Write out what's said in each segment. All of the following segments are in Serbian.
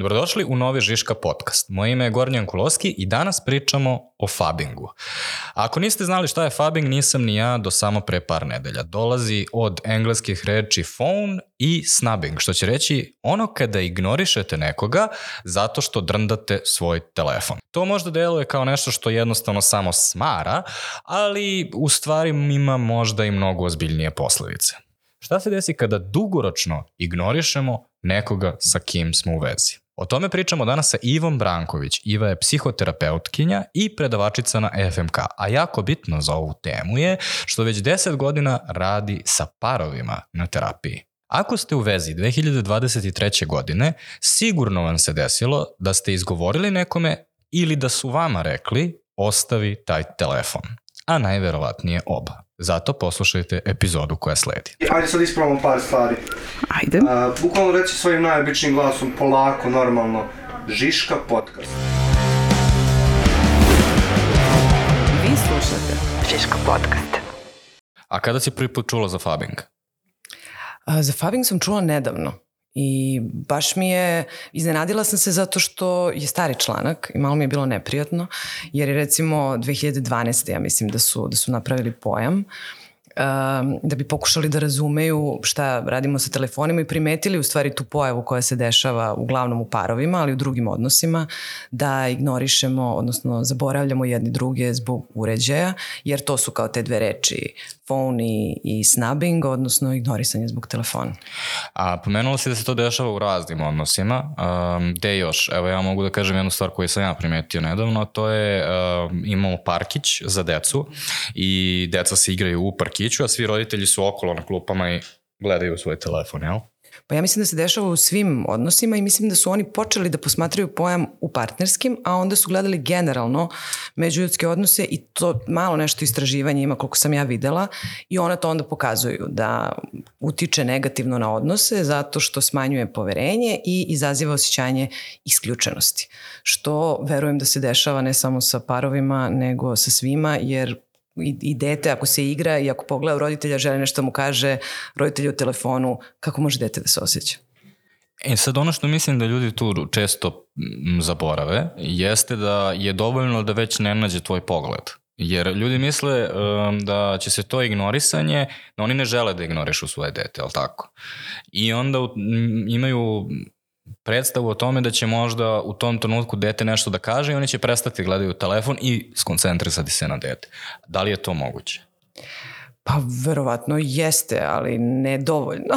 Dobrodošli u novi Žiška podcast. Moje ime je Gornjan Kuloski i danas pričamo o fabingu. Ako niste znali šta je fabing, nisam ni ja do samo pre par nedelja. Dolazi od engleskih reči phone i snubbing, što će reći ono kada ignorišete nekoga zato što drndate svoj telefon. To možda deluje kao nešto što jednostavno samo smara, ali u stvari ima možda i mnogo ozbiljnije posledice. Šta se desi kada dugoročno ignorišemo nekoga sa kim smo u vezi? O tome pričamo danas sa Ivom Branković. Iva je psihoterapeutkinja i predavačica na FMK, a jako bitno za ovu temu je što već 10 godina radi sa parovima na terapiji. Ako ste u vezi 2023. godine, sigurno vam se desilo da ste izgovorili nekome ili da su vama rekli ostavi taj telefon, a najverovatnije oba. Zato poslušajte epizodu koja sledi. Ajde sad ispravamo par stvari. Ajde. A, bukvalno reći svojim najobičnijim glasom, polako, normalno. Žiška podcast. Vi slušate. Žiško podcast. A kada si prvi put čula za fabing? A, za Fabing sam čula nedavno. I baš mi je, iznenadila sam se zato što je stari članak i malo mi je bilo neprijatno, jer je recimo 2012. ja mislim da su, da su napravili pojam um, da bi pokušali da razumeju šta radimo sa telefonima i primetili u stvari tu pojavu koja se dešava uglavnom u parovima, ali u drugim odnosima, da ignorišemo, odnosno zaboravljamo jedni druge zbog uređaja, jer to su kao te dve reči phone i, i snubbing, odnosno ignorisanje zbog telefona. A pomenulo si da se to dešava u raznim odnosima. Um, još? Evo ja mogu da kažem jednu stvar koju sam ja primetio nedavno, to je um, imamo parkić za decu i deca se igraju u parkiću, a svi roditelji su okolo na klupama i gledaju svoj telefon, jel? Pa ja mislim da se dešava u svim odnosima i mislim da su oni počeli da posmatraju pojam u partnerskim, a onda su gledali generalno međuljudske odnose i to malo nešto istraživanja ima koliko sam ja videla i ona to onda pokazuju da utiče negativno na odnose zato što smanjuje poverenje i izaziva osjećanje isključenosti. Što verujem da se dešava ne samo sa parovima nego sa svima jer i, i dete ako se igra i ako pogleda roditelja žele nešto mu kaže roditelj u telefonu, kako može dete da se osjeća? E sad ono što mislim da ljudi tu često zaborave jeste da je dovoljno da već ne nađe tvoj pogled. Jer ljudi misle um, da će se to ignorisanje, da oni ne žele da ignorišu svoje dete, ali tako? I onda imaju predstavu o tome da će možda u tom trenutku dete nešto da kaže i oni će prestati gledaju telefon i skoncentrisati se na dete. Da li je to moguće? Pa verovatno jeste, ali ne dovoljno.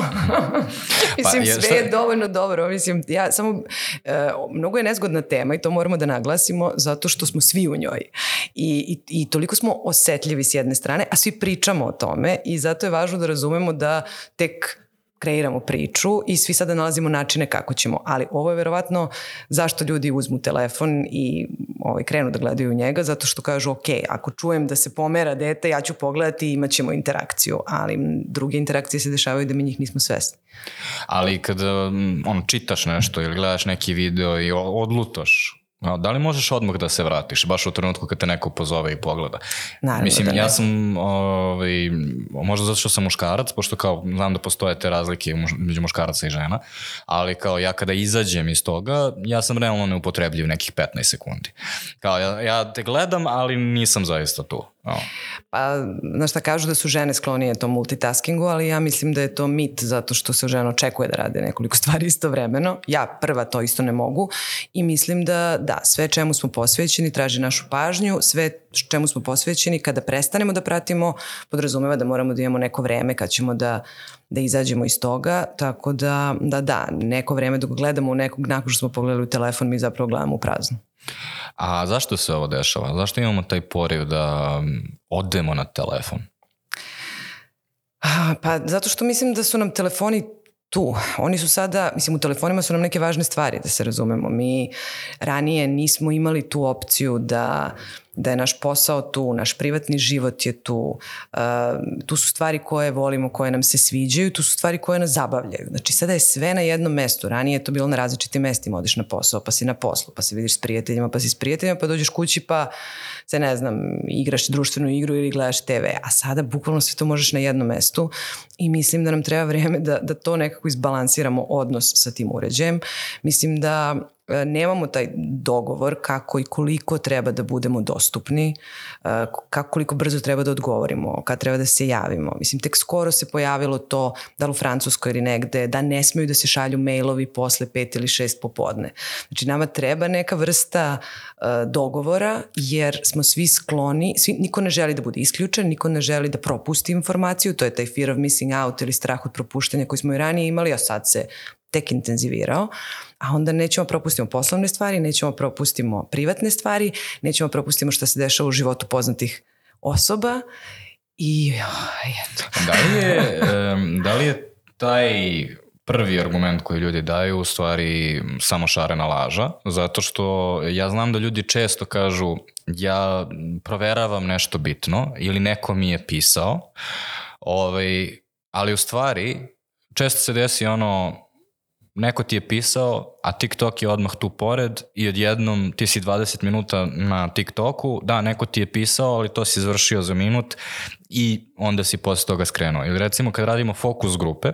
mislim, Pa, sve je dovoljno dobro. Mislim, ja samo, e, mnogo je nezgodna tema i to moramo da naglasimo zato što smo svi u njoj. I, i, I toliko smo osetljivi s jedne strane, a svi pričamo o tome i zato je važno da razumemo da tek kreiramo priču i svi sada nalazimo načine kako ćemo. Ali ovo je verovatno zašto ljudi uzmu telefon i ovaj, krenu da gledaju njega, zato što kažu, ok, ako čujem da se pomera dete, ja ću pogledati i imat ćemo interakciju. Ali druge interakcije se dešavaju da mi njih nismo svesni. Ali kada on, čitaš nešto ili gledaš neki video i odlutaš, a, da li možeš odmah da se vratiš, baš u trenutku kad te neko pozove i pogleda? Naravno Mislim, da ne. ja sam, ovaj, možda zato što sam muškarac, pošto kao znam da postoje te razlike među muškaraca i žena, ali kao ja kada izađem iz toga, ja sam realno neupotrebljiv nekih 15 sekundi. Kao ja, ja te gledam, ali nisam zaista tu. Pa, znaš šta kažu da su žene sklonije tom multitaskingu, ali ja mislim da je to mit zato što se žena očekuje da rade nekoliko stvari istovremeno. Ja prva to isto ne mogu i mislim da da, sve čemu smo posvećeni traži našu pažnju, sve čemu smo posvećeni kada prestanemo da pratimo podrazumeva da moramo da imamo neko vreme kad ćemo da da izađemo iz toga, tako da, da, da, neko vreme dok gledamo u nekog, nakon što smo pogledali u telefon, mi zapravo gledamo u prazno. A zašto se ovo dešava? Zašto imamo taj poriv da odemo na telefon? Pa zato što mislim da su nam telefoni tu. Oni su sada, mislim u telefonima su nam neke važne stvari, da se razumemo. Mi ranije nismo imali tu opciju da da je naš posao tu, naš privatni život je tu, uh, tu su stvari koje volimo, koje nam se sviđaju, tu su stvari koje nas zabavljaju. Znači sada je sve na jednom mestu, ranije je to bilo na različitim mestima, odeš na posao, pa si na poslu, pa se vidiš s prijateljima, pa si s prijateljima, pa dođeš kući pa se ne znam, igraš društvenu igru ili gledaš TV, a sada bukvalno sve to možeš na jednom mestu i mislim da nam treba vreme da, da to nekako izbalansiramo odnos sa tim uređajem. Mislim da nemamo taj dogovor kako i koliko treba da budemo dostupni, e, kako koliko brzo treba da odgovorimo, kad treba da se javimo. Mislim, tek skoro se pojavilo to, da li u Francuskoj ili negde, da ne smeju da se šalju mailovi posle pet ili šest popodne. Znači, nama treba neka vrsta uh, dogovora, jer smo svi skloni, svi, niko ne želi da bude isključen, niko ne želi da propusti informaciju, to je taj fear of missing out ili strah od propuštanja koji smo i ranije imali, a sad se tek intenzivirao, a onda nećemo propustimo poslovne stvari, nećemo propustimo privatne stvari, nećemo propustimo šta se dešava u životu poznatih osoba i eto. Da li je, da li je taj prvi argument koji ljudi daju u stvari samo šarena laža, zato što ja znam da ljudi često kažu ja proveravam nešto bitno ili neko mi je pisao, ovaj, ali u stvari često se desi ono neko ti je pisao, a TikTok je odmah tu pored i odjednom ti si 20 minuta na TikToku, da, neko ti je pisao, ali to si završio za minut i onda si posle toga skrenuo. Ili recimo kad radimo fokus grupe,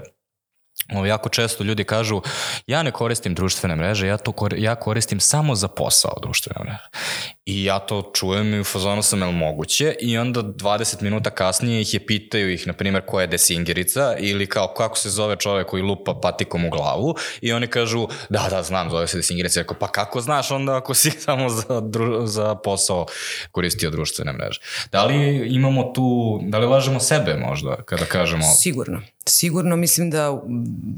Ovo, jako često ljudi kažu, ja ne koristim društvene mreže, ja, to kor ja koristim samo za posao društvene mreže. I ja to čujem i u fazonu sam, jel moguće? I onda 20 minuta kasnije ih je pitaju ih, na primjer, koja je desingerica ili kao kako se zove čovek koji lupa patikom u glavu i oni kažu, da, da, znam, zove se desingerica. Rekao, pa kako znaš onda ako si samo za, za posao koristio društvene mreže? Da li imamo tu, da li lažemo sebe možda kada kažemo... Sigurno. Sigurno mislim da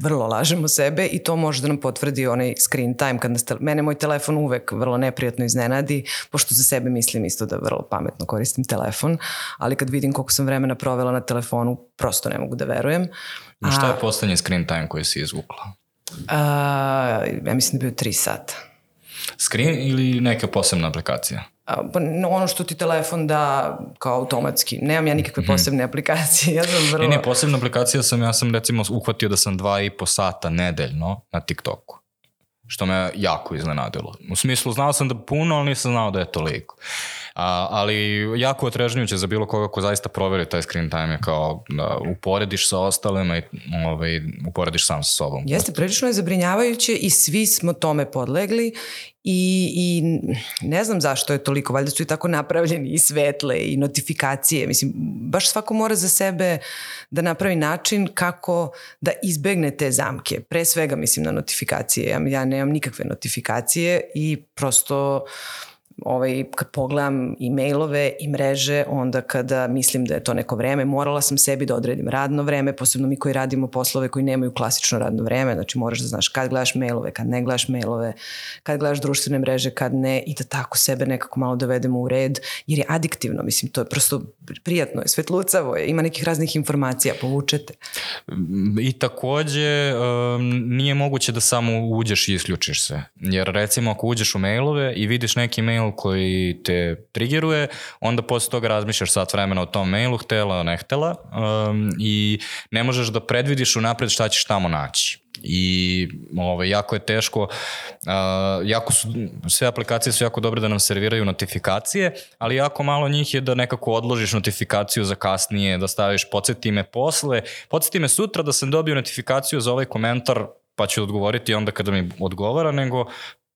vrlo lažemo sebe i to može da nam potvrdi onaj screen time kad nas, mene moj telefon uvek vrlo neprijatno iznenadi, pošto za sebe mislim isto da vrlo pametno koristim telefon, ali kad vidim koliko sam vremena provela na telefonu, prosto ne mogu da verujem. I šta je poslednji screen time koji si izvukla? A, ja mislim da je bio 3 sata. Screen ili neka posebna aplikacija? Pa ono što ti telefon da kao automatski. Nemam ja nikakve mhm. posebne aplikacije. Ja sam vrlo... Ne, ne, posebna aplikacija sam, ja sam recimo uhvatio da sam dva i po sata nedeljno na TikToku. Što me jako iznenadilo. U smislu, znao sam da puno, ali nisam znao da je toliko. A, ali jako otrežnjuće za bilo koga ko zaista proveri taj screen time je kao da uporediš sa ostalima i ovaj, uporediš sam sa sobom. Jeste, prilično je zabrinjavajuće i svi smo tome podlegli I, I ne znam zašto je toliko, valjda su i tako napravljeni i svetle i notifikacije. Mislim, baš svako mora za sebe da napravi način kako da izbegne te zamke. Pre svega mislim na notifikacije. Ja, ja nemam nikakve notifikacije i prosto ovaj, kad pogledam i mailove i mreže, onda kada mislim da je to neko vreme, morala sam sebi da odredim radno vreme, posebno mi koji radimo poslove koji nemaju klasično radno vreme, znači moraš da znaš kad gledaš mailove, kad ne gledaš mailove, kad gledaš društvene mreže, kad ne i da tako sebe nekako malo dovedemo u red, jer je adiktivno, mislim, to je prosto prijatno, je svetlucavo je, ima nekih raznih informacija, povučete. I takođe um, nije moguće da samo uđeš i isključiš se, jer recimo ako uđeš u mailove i vidiš neki mail koji te triggeruje, onda posle toga razmišljaš sat vremena o tom mailu, htela, ne htela um, i ne možeš da predvidiš unapred šta ćeš tamo naći. I ovaj, jako je teško, uh, jako su, sve aplikacije su jako dobre da nam serviraju notifikacije, ali jako malo njih je da nekako odložiš notifikaciju za kasnije, da staviš podsjeti me posle, podsjeti me sutra da sam dobio notifikaciju za ovaj komentar pa ću odgovoriti onda kada mi odgovara, nego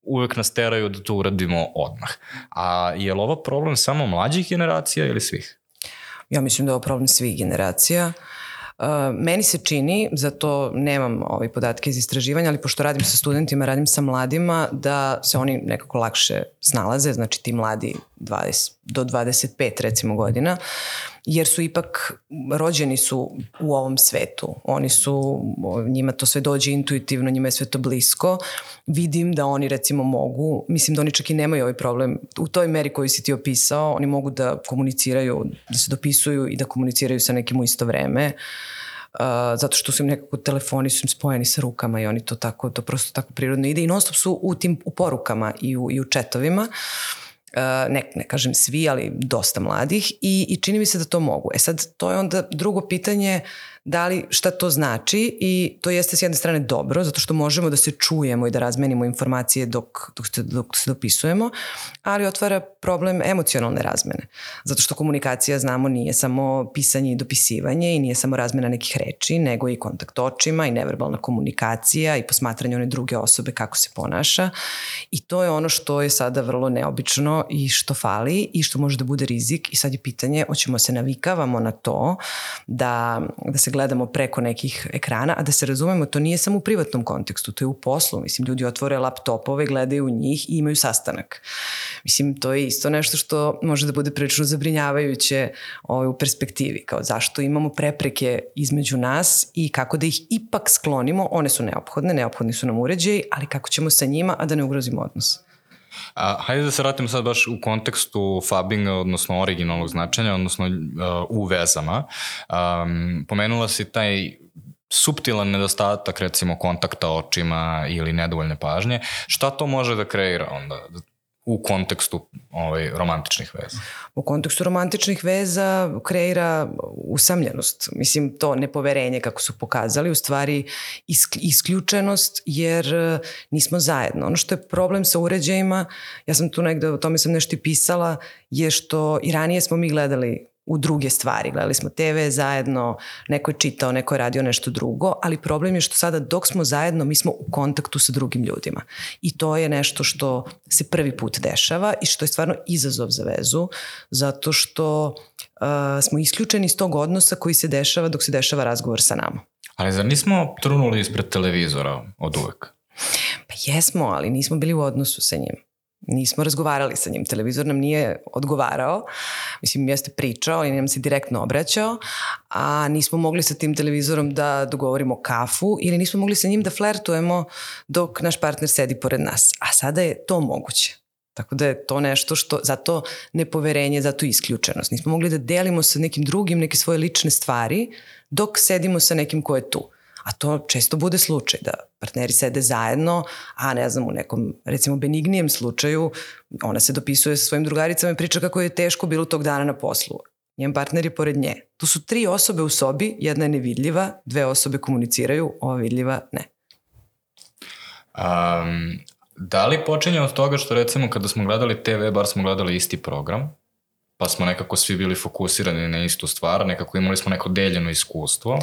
uvek nas teraju da to uradimo odmah. A je li ovo problem samo mlađih generacija ili svih? Ja mislim da je ovo problem svih generacija. Uh, meni se čini, zato nemam ovaj podatke iz istraživanja, ali pošto radim sa studentima, radim sa mladima, da se oni nekako lakše snalaze, znači ti mladi 20, do 25 recimo godina, jer su ipak rođeni su u ovom svetu. Oni su, njima to sve dođe intuitivno, njima je sve to blisko. Vidim da oni recimo mogu, mislim da oni čak i nemaju ovaj problem u toj meri koju si ti opisao, oni mogu da komuniciraju, da se dopisuju i da komuniciraju sa nekim u isto vreme. Uh, zato što su im nekako telefoni su im spojeni sa rukama i oni to tako, to prosto tako prirodno ide i non stop su u tim u porukama i u, i u četovima. Uh, ne, ne kažem svi, ali dosta mladih i, i čini mi se da to mogu. E sad, to je onda drugo pitanje da li šta to znači i to jeste s jedne strane dobro, zato što možemo da se čujemo i da razmenimo informacije dok, dok, se, dok se dopisujemo, ali otvara problem emocionalne razmene. Zato što komunikacija, znamo, nije samo pisanje i dopisivanje i nije samo razmena nekih reči, nego i kontakt očima i neverbalna komunikacija i posmatranje one druge osobe kako se ponaša i to je ono što je sada vrlo neobično i što fali i što može da bude rizik i sad je pitanje, hoćemo se navikavamo na to da, da se gledamo preko nekih ekrana, a da se razumemo, to nije samo u privatnom kontekstu, to je u poslu. Mislim, ljudi otvore laptopove, gledaju u njih i imaju sastanak. Mislim, to je isto nešto što može da bude prilično zabrinjavajuće ovaj, u perspektivi, kao zašto imamo prepreke između nas i kako da ih ipak sklonimo, one su neophodne, neophodni su nam uređaji, ali kako ćemo sa njima, a da ne ugrozimo odnos. A, hajde da se vratimo sad baš u kontekstu fabinga, odnosno originalnog značenja, odnosno uh, u vezama. Um, pomenula si taj subtilan nedostatak recimo kontakta očima ili nedovoljne pažnje. Šta to može da kreira onda? U kontekstu ovaj, romantičnih veza? U kontekstu romantičnih veza kreira usamljenost. Mislim, to nepoverenje kako su pokazali, u stvari isključenost jer e, nismo zajedno. Ono što je problem sa uređajima, ja sam tu negde, o tome sam nešto i pisala, je što i ranije smo mi gledali u druge stvari. Gledali smo TV zajedno, neko je čitao, neko je radio nešto drugo, ali problem je što sada dok smo zajedno, mi smo u kontaktu sa drugim ljudima. I to je nešto što se prvi put dešava i što je stvarno izazov za vezu, zato što uh, smo isključeni iz tog odnosa koji se dešava dok se dešava razgovor sa nama. Ali zar nismo trunuli ispred televizora od uvek? Pa jesmo, ali nismo bili u odnosu sa njim nismo razgovarali sa njim. Televizor nam nije odgovarao, mislim, jeste pričao, ali nam se direktno obraćao, a nismo mogli sa tim televizorom da dogovorimo kafu ili nismo mogli sa njim da flertujemo dok naš partner sedi pored nas. A sada je to moguće. Tako da je to nešto što, zato nepoverenje, zato isključenost. Nismo mogli da delimo sa nekim drugim neke svoje lične stvari dok sedimo sa nekim ko je tu. A to često bude slučaj da partneri sede zajedno, a ne znam, u nekom recimo benignijem slučaju ona se dopisuje sa svojim drugaricama i priča kako je teško bilo tog dana na poslu. Njen partner je pored nje. Tu su tri osobe u sobi, jedna je nevidljiva, dve osobe komuniciraju, ova vidljiva ne. Um, da li počinje od toga što recimo kada smo gledali TV, bar smo gledali isti program, pa smo nekako svi bili fokusirani na istu stvar, nekako imali smo neko deljeno iskustvo.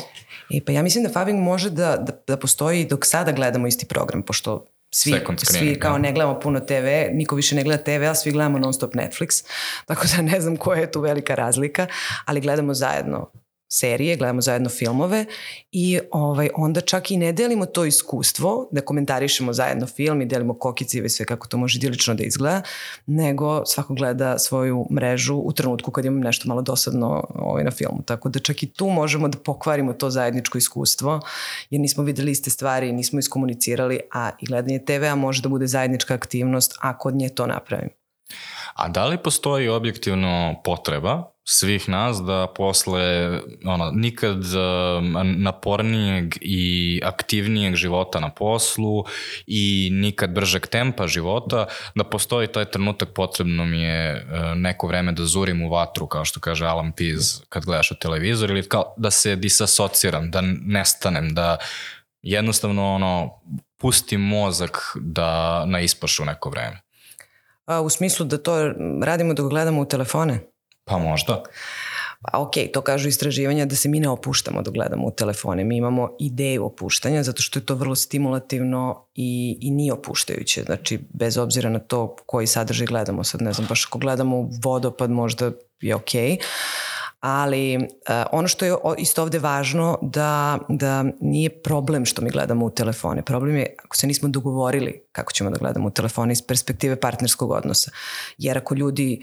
E, pa ja mislim da Fabing može da, da, da postoji dok sada gledamo isti program, pošto svi, svi kao da. ne gledamo puno TV, niko više ne gleda TV, a svi gledamo non stop Netflix, tako da ne znam koja je tu velika razlika, ali gledamo zajedno serije, gledamo zajedno filmove i ovaj, onda čak i ne delimo to iskustvo da komentarišemo zajedno film i delimo kokicive i sve kako to može dilično da izgleda, nego svako gleda svoju mrežu u trenutku kad imam nešto malo dosadno ovaj, na filmu. Tako da čak i tu možemo da pokvarimo to zajedničko iskustvo jer nismo videli iste stvari, nismo iskomunicirali, a i gledanje TV-a može da bude zajednička aktivnost ako od nje to napravim. A da li postoji objektivno potreba svih nas da posle ono, nikad napornijeg i aktivnijeg života na poslu i nikad bržeg tempa života, da postoji taj trenutak potrebno mi je e, neko vreme da zurim u vatru, kao što kaže Alan Pease kad gledaš u televizor, ili kao da se disasociram, da nestanem, da jednostavno ono, pustim mozak da na ispašu neko vreme. A, u smislu da to radimo dok gledamo u telefone? Pa možda. Pa ok, to kažu istraživanja da se mi ne opuštamo dok gledamo u telefone. Mi imamo ideju opuštanja zato što je to vrlo stimulativno i, i nije opuštajuće. Znači, bez obzira na to koji sadržaj gledamo. Sad ne znam, baš ako gledamo vodopad možda je ok. Ali uh, ono što je isto ovde važno da, da nije problem što mi gledamo u telefone. Problem je ako se nismo dogovorili kako ćemo da gledamo u telefone iz perspektive partnerskog odnosa. Jer ako ljudi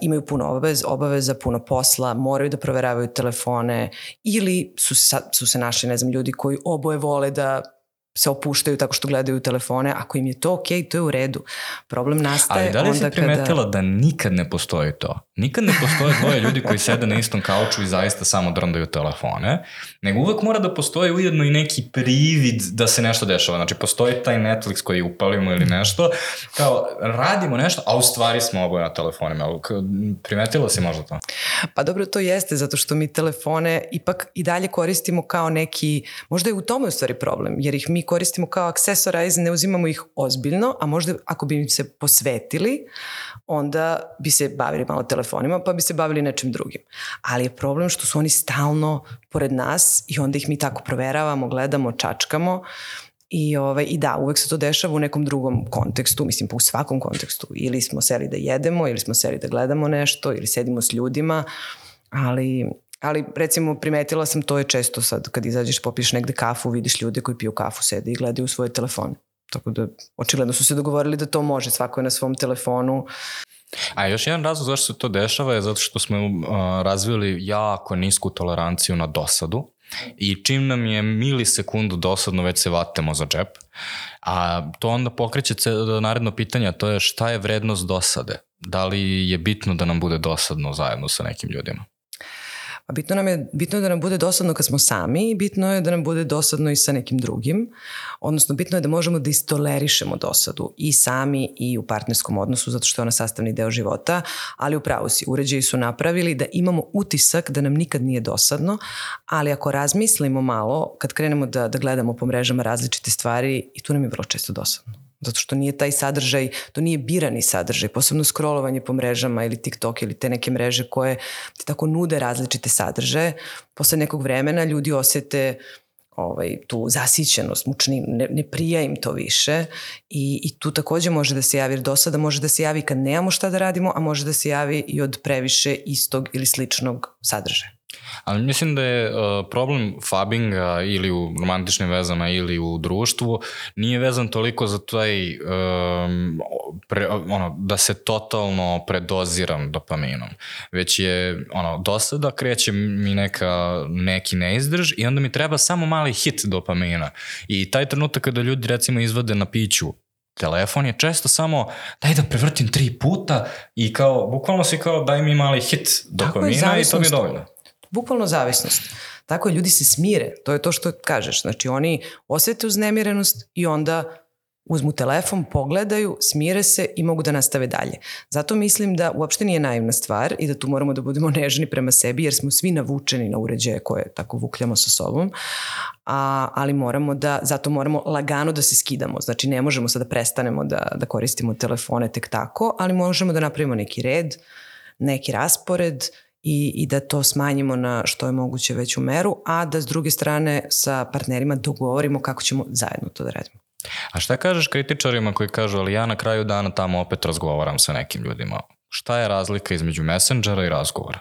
imaju puno obavez, obaveza, puno posla, moraju da proveravaju telefone ili su, sa, su se našli, ne znam, ljudi koji oboje vole da se opuštaju tako što gledaju telefone, ako im je to ok, to je u redu. Problem nastaje onda kada... Ali da li si primetila kada... da nikad ne postoji to? Nikad ne postoje dvoje ljudi koji sede na istom kauču i zaista samo drndaju telefone, nego uvek mora da postoji ujedno i neki privid da se nešto dešava. Znači, postoji taj Netflix koji upalimo ili nešto, kao radimo nešto, a u stvari smo oboje na telefonima. Primetila si možda to? Pa dobro, to jeste, zato što mi telefone ipak i dalje koristimo kao neki, možda je u tome u stvari problem, jer ih mi koristimo kao accessorize, ne uzimamo ih ozbiljno, a možda ako bi im se posvetili, onda bi se bavili malo telefonima, pa bi se bavili nečim drugim. Ali je problem što su oni stalno pored nas i onda ih mi tako proveravamo, gledamo, čačkamo I, ovaj, I da, uvek se to dešava u nekom drugom kontekstu, mislim pa u svakom kontekstu. Ili smo seli da jedemo, ili smo seli da gledamo nešto, ili sedimo s ljudima, ali, ali recimo primetila sam to je često sad kad izađeš popiš negde kafu, vidiš ljude koji piju kafu, sede i gledaju svoje telefone. Tako da očigledno su se dogovorili da to može, svako je na svom telefonu. A još jedan razlog zašto se to dešava je zato što smo uh, razvili jako nisku toleranciju na dosadu i čim nam je milisekundu dosadno već se vatemo za džep, a to onda pokreće naredno pitanje, a to je šta je vrednost dosade? Da li je bitno da nam bude dosadno zajedno sa nekim ljudima? A bitno nam je, bitno je da nam bude dosadno kad smo sami bitno je da nam bude dosadno i sa nekim drugim. Odnosno, bitno je da možemo da istolerišemo dosadu i sami i u partnerskom odnosu, zato što je ona sastavni deo života, ali upravo si, uređaji su napravili da imamo utisak da nam nikad nije dosadno, ali ako razmislimo malo, kad krenemo da, da gledamo po mrežama različite stvari, i tu nam je vrlo često dosadno zato što nije taj sadržaj, to nije birani sadržaj, posebno scrollovanje po mrežama ili TikTok ili te neke mreže koje ti tako nude različite sadržaje. Posle nekog vremena ljudi osete ovaj, tu zasićenost, mučni, ne, ne prija im to više i, i tu takođe može da se javi, jer do sada može da se javi kad nemamo šta da radimo, a može da se javi i od previše istog ili sličnog sadržaja. Ali mislim da je uh, problem fabinga ili u romantičnim vezama ili u društvu nije vezan toliko za taj um, pre, ono, da se totalno predoziram dopaminom, već je ono, dosta da kreće mi neka, neki neizdrž i onda mi treba samo mali hit dopamina. I taj trenutak kada ljudi recimo izvade na piću telefon je često samo daj da prevrtim tri puta i kao, bukvalno si kao daj mi mali hit dopamina i to mi je dovoljno bukvalno zavisnost. Tako je, ljudi se smire, to je to što kažeš. Znači oni osete uznemirenost i onda uzmu telefon, pogledaju, smire se i mogu da nastave dalje. Zato mislim da uopšte nije naivna stvar i da tu moramo da budemo nežni prema sebi jer smo svi navučeni na uređaje koje tako vukljamo sa sobom, a, ali moramo da, zato moramo lagano da se skidamo. Znači ne možemo sad da prestanemo da, da koristimo telefone tek tako, ali možemo da napravimo neki red, neki raspored i, i da to smanjimo na što je moguće veću meru, a da s druge strane sa partnerima dogovorimo kako ćemo zajedno to da radimo. A šta kažeš kritičarima koji kažu, ali ja na kraju dana tamo opet razgovaram sa nekim ljudima. Šta je razlika između messengera i razgovora?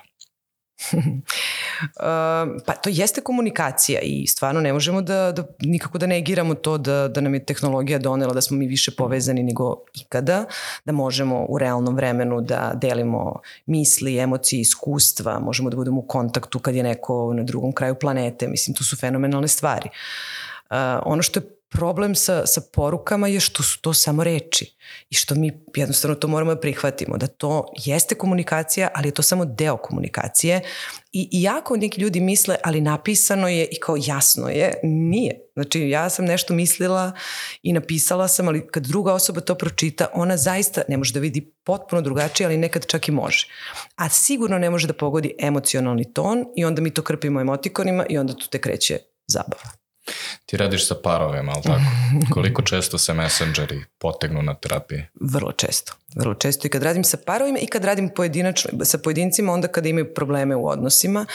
pa to jeste komunikacija i stvarno ne možemo da, da nikako da negiramo to da, da nam je tehnologija donela da smo mi više povezani nego ikada, da možemo u realnom vremenu da delimo misli, emocije, iskustva, možemo da budemo u kontaktu kad je neko na drugom kraju planete, mislim to su fenomenalne stvari. Uh, ono što je problem sa, sa porukama je što su to samo reči i što mi jednostavno to moramo da prihvatimo, da to jeste komunikacija, ali je to samo deo komunikacije i, i jako neki ljudi misle, ali napisano je i kao jasno je, nije. Znači ja sam nešto mislila i napisala sam, ali kad druga osoba to pročita, ona zaista ne može da vidi potpuno drugačije, ali nekad čak i može. A sigurno ne može da pogodi emocionalni ton i onda mi to krpimo emotikonima i onda tu te kreće zabava. Ti radiš sa parovima, ali tako? Koliko često se messengeri potegnu na terapiji? Vrlo često. Vrlo često i kad radim sa parovima i kad radim pojedinačno, sa pojedincima, onda kada imaju probleme u odnosima,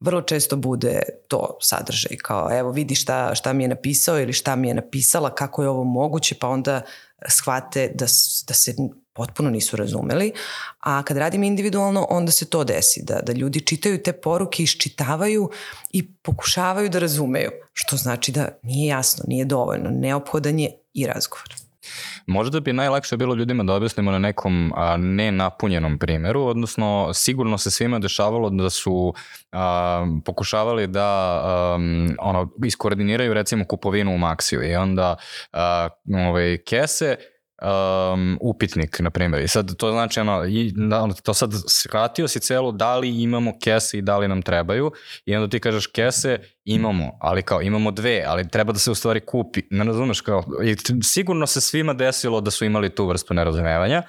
vrlo često bude to sadržaj. Kao evo vidi šta, šta mi je napisao ili šta mi je napisala, kako je ovo moguće, pa onda shvate da, da se potpuno nisu razumeli, a kad radim individualno onda se to desi, da, da ljudi čitaju te poruke, iščitavaju i pokušavaju da razumeju, što znači da nije jasno, nije dovoljno, neophodan je i razgovor. Možda bi najlakše bilo ljudima da objasnimo na nekom a, nenapunjenom primeru, odnosno sigurno se svima dešavalo da su a, pokušavali da a, ono, iskoordiniraju recimo kupovinu u Maxiju i onda a, ovaj, kese um, upitnik, na primjer. I sad to znači, ono, i, da, to sad shvatio si celo da li imamo kese i da li nam trebaju i onda ti kažeš kese imamo, ali kao imamo dve, ali treba da se u stvari kupi. Ne razumeš kao, i sigurno se svima desilo da su imali tu vrstu nerazumevanja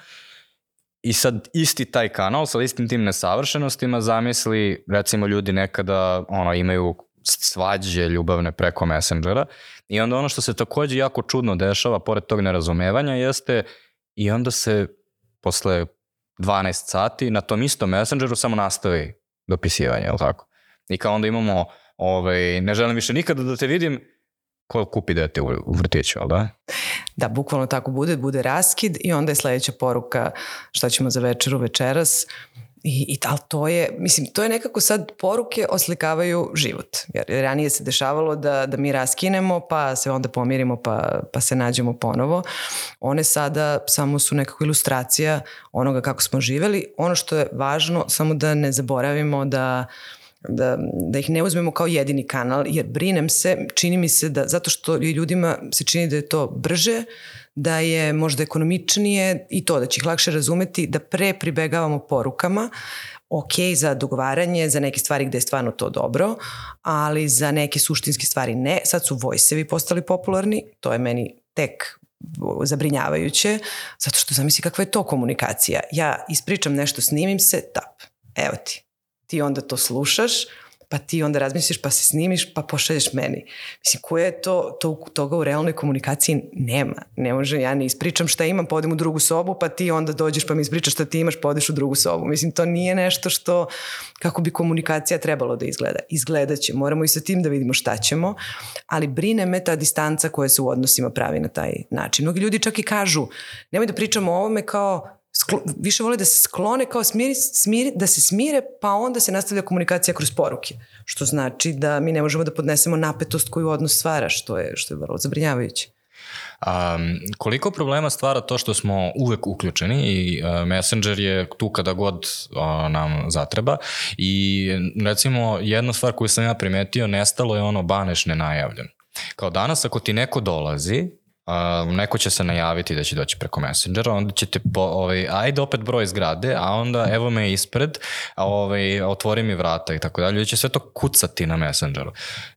I sad isti taj kanal sa istim tim nesavršenostima zamisli recimo ljudi nekada ono imaju svađe ljubavne preko Messengera i onda ono što se takođe jako čudno dešava pored tog nerazumevanja jeste i onda se posle 12 sati na tom istom Messengeru samo nastavi dopisivanje, je li tako? I kao onda imamo, ovaj, ne želim više nikada da te vidim, ko kupi dete u, u vrtiću, ali da? Da, bukvalno tako bude, bude raskid i onda je sledeća poruka šta ćemo za večeru večeras. I, i ali to je, mislim, to je nekako sad poruke oslikavaju život. Jer ranije se dešavalo da, da mi raskinemo, pa se onda pomirimo, pa, pa se nađemo ponovo. One sada samo su nekako ilustracija onoga kako smo živeli. Ono što je važno, samo da ne zaboravimo da da, da ih ne uzmemo kao jedini kanal, jer brinem se, čini mi se da, zato što ljudima se čini da je to brže, da je možda ekonomičnije i to da će ih lakše razumeti, da pre pribegavamo porukama, ok za dogovaranje, za neke stvari gde je stvarno to dobro, ali za neke suštinske stvari ne. Sad su vojsevi postali popularni, to je meni tek zabrinjavajuće, zato što zamisli kakva je to komunikacija. Ja ispričam nešto, snimim se, tap, evo ti. Ti onda to slušaš, pa ti onda razmisliš, pa se snimiš, pa pošalješ meni. Mislim, koje je to, to, toga u realnoj komunikaciji nema. Ne može, ja ne ispričam šta imam, pa u drugu sobu, pa ti onda dođeš pa mi ispričaš šta ti imaš, pa u drugu sobu. Mislim, to nije nešto što, kako bi komunikacija trebalo da izgleda. Izgledat će, moramo i sa tim da vidimo šta ćemo, ali brine me ta distanca koja se u odnosima pravi na taj način. Mnogi ljudi čak i kažu, nemoj da pričamo o ovome kao sklo, više vole da se sklone kao smiri, smiri, da se smire, pa onda se nastavlja komunikacija kroz poruke. Što znači da mi ne možemo da podnesemo napetost koju odnos stvara, što je, što je vrlo zabrinjavajuće. Um, koliko problema stvara to što smo uvek uključeni i uh, Messenger je tu kada god uh, nam zatreba i recimo jedna stvar koju sam ja primetio nestalo je ono baneš nenajavljen. Kao danas ako ti neko dolazi Uh, neko će se najaviti da će doći preko Messengera, onda ćete po, ovaj, ajde opet broj zgrade, a onda evo me ispred, a, ovaj, otvori mi vrata i tako dalje, će sve to kucati na Messengeru.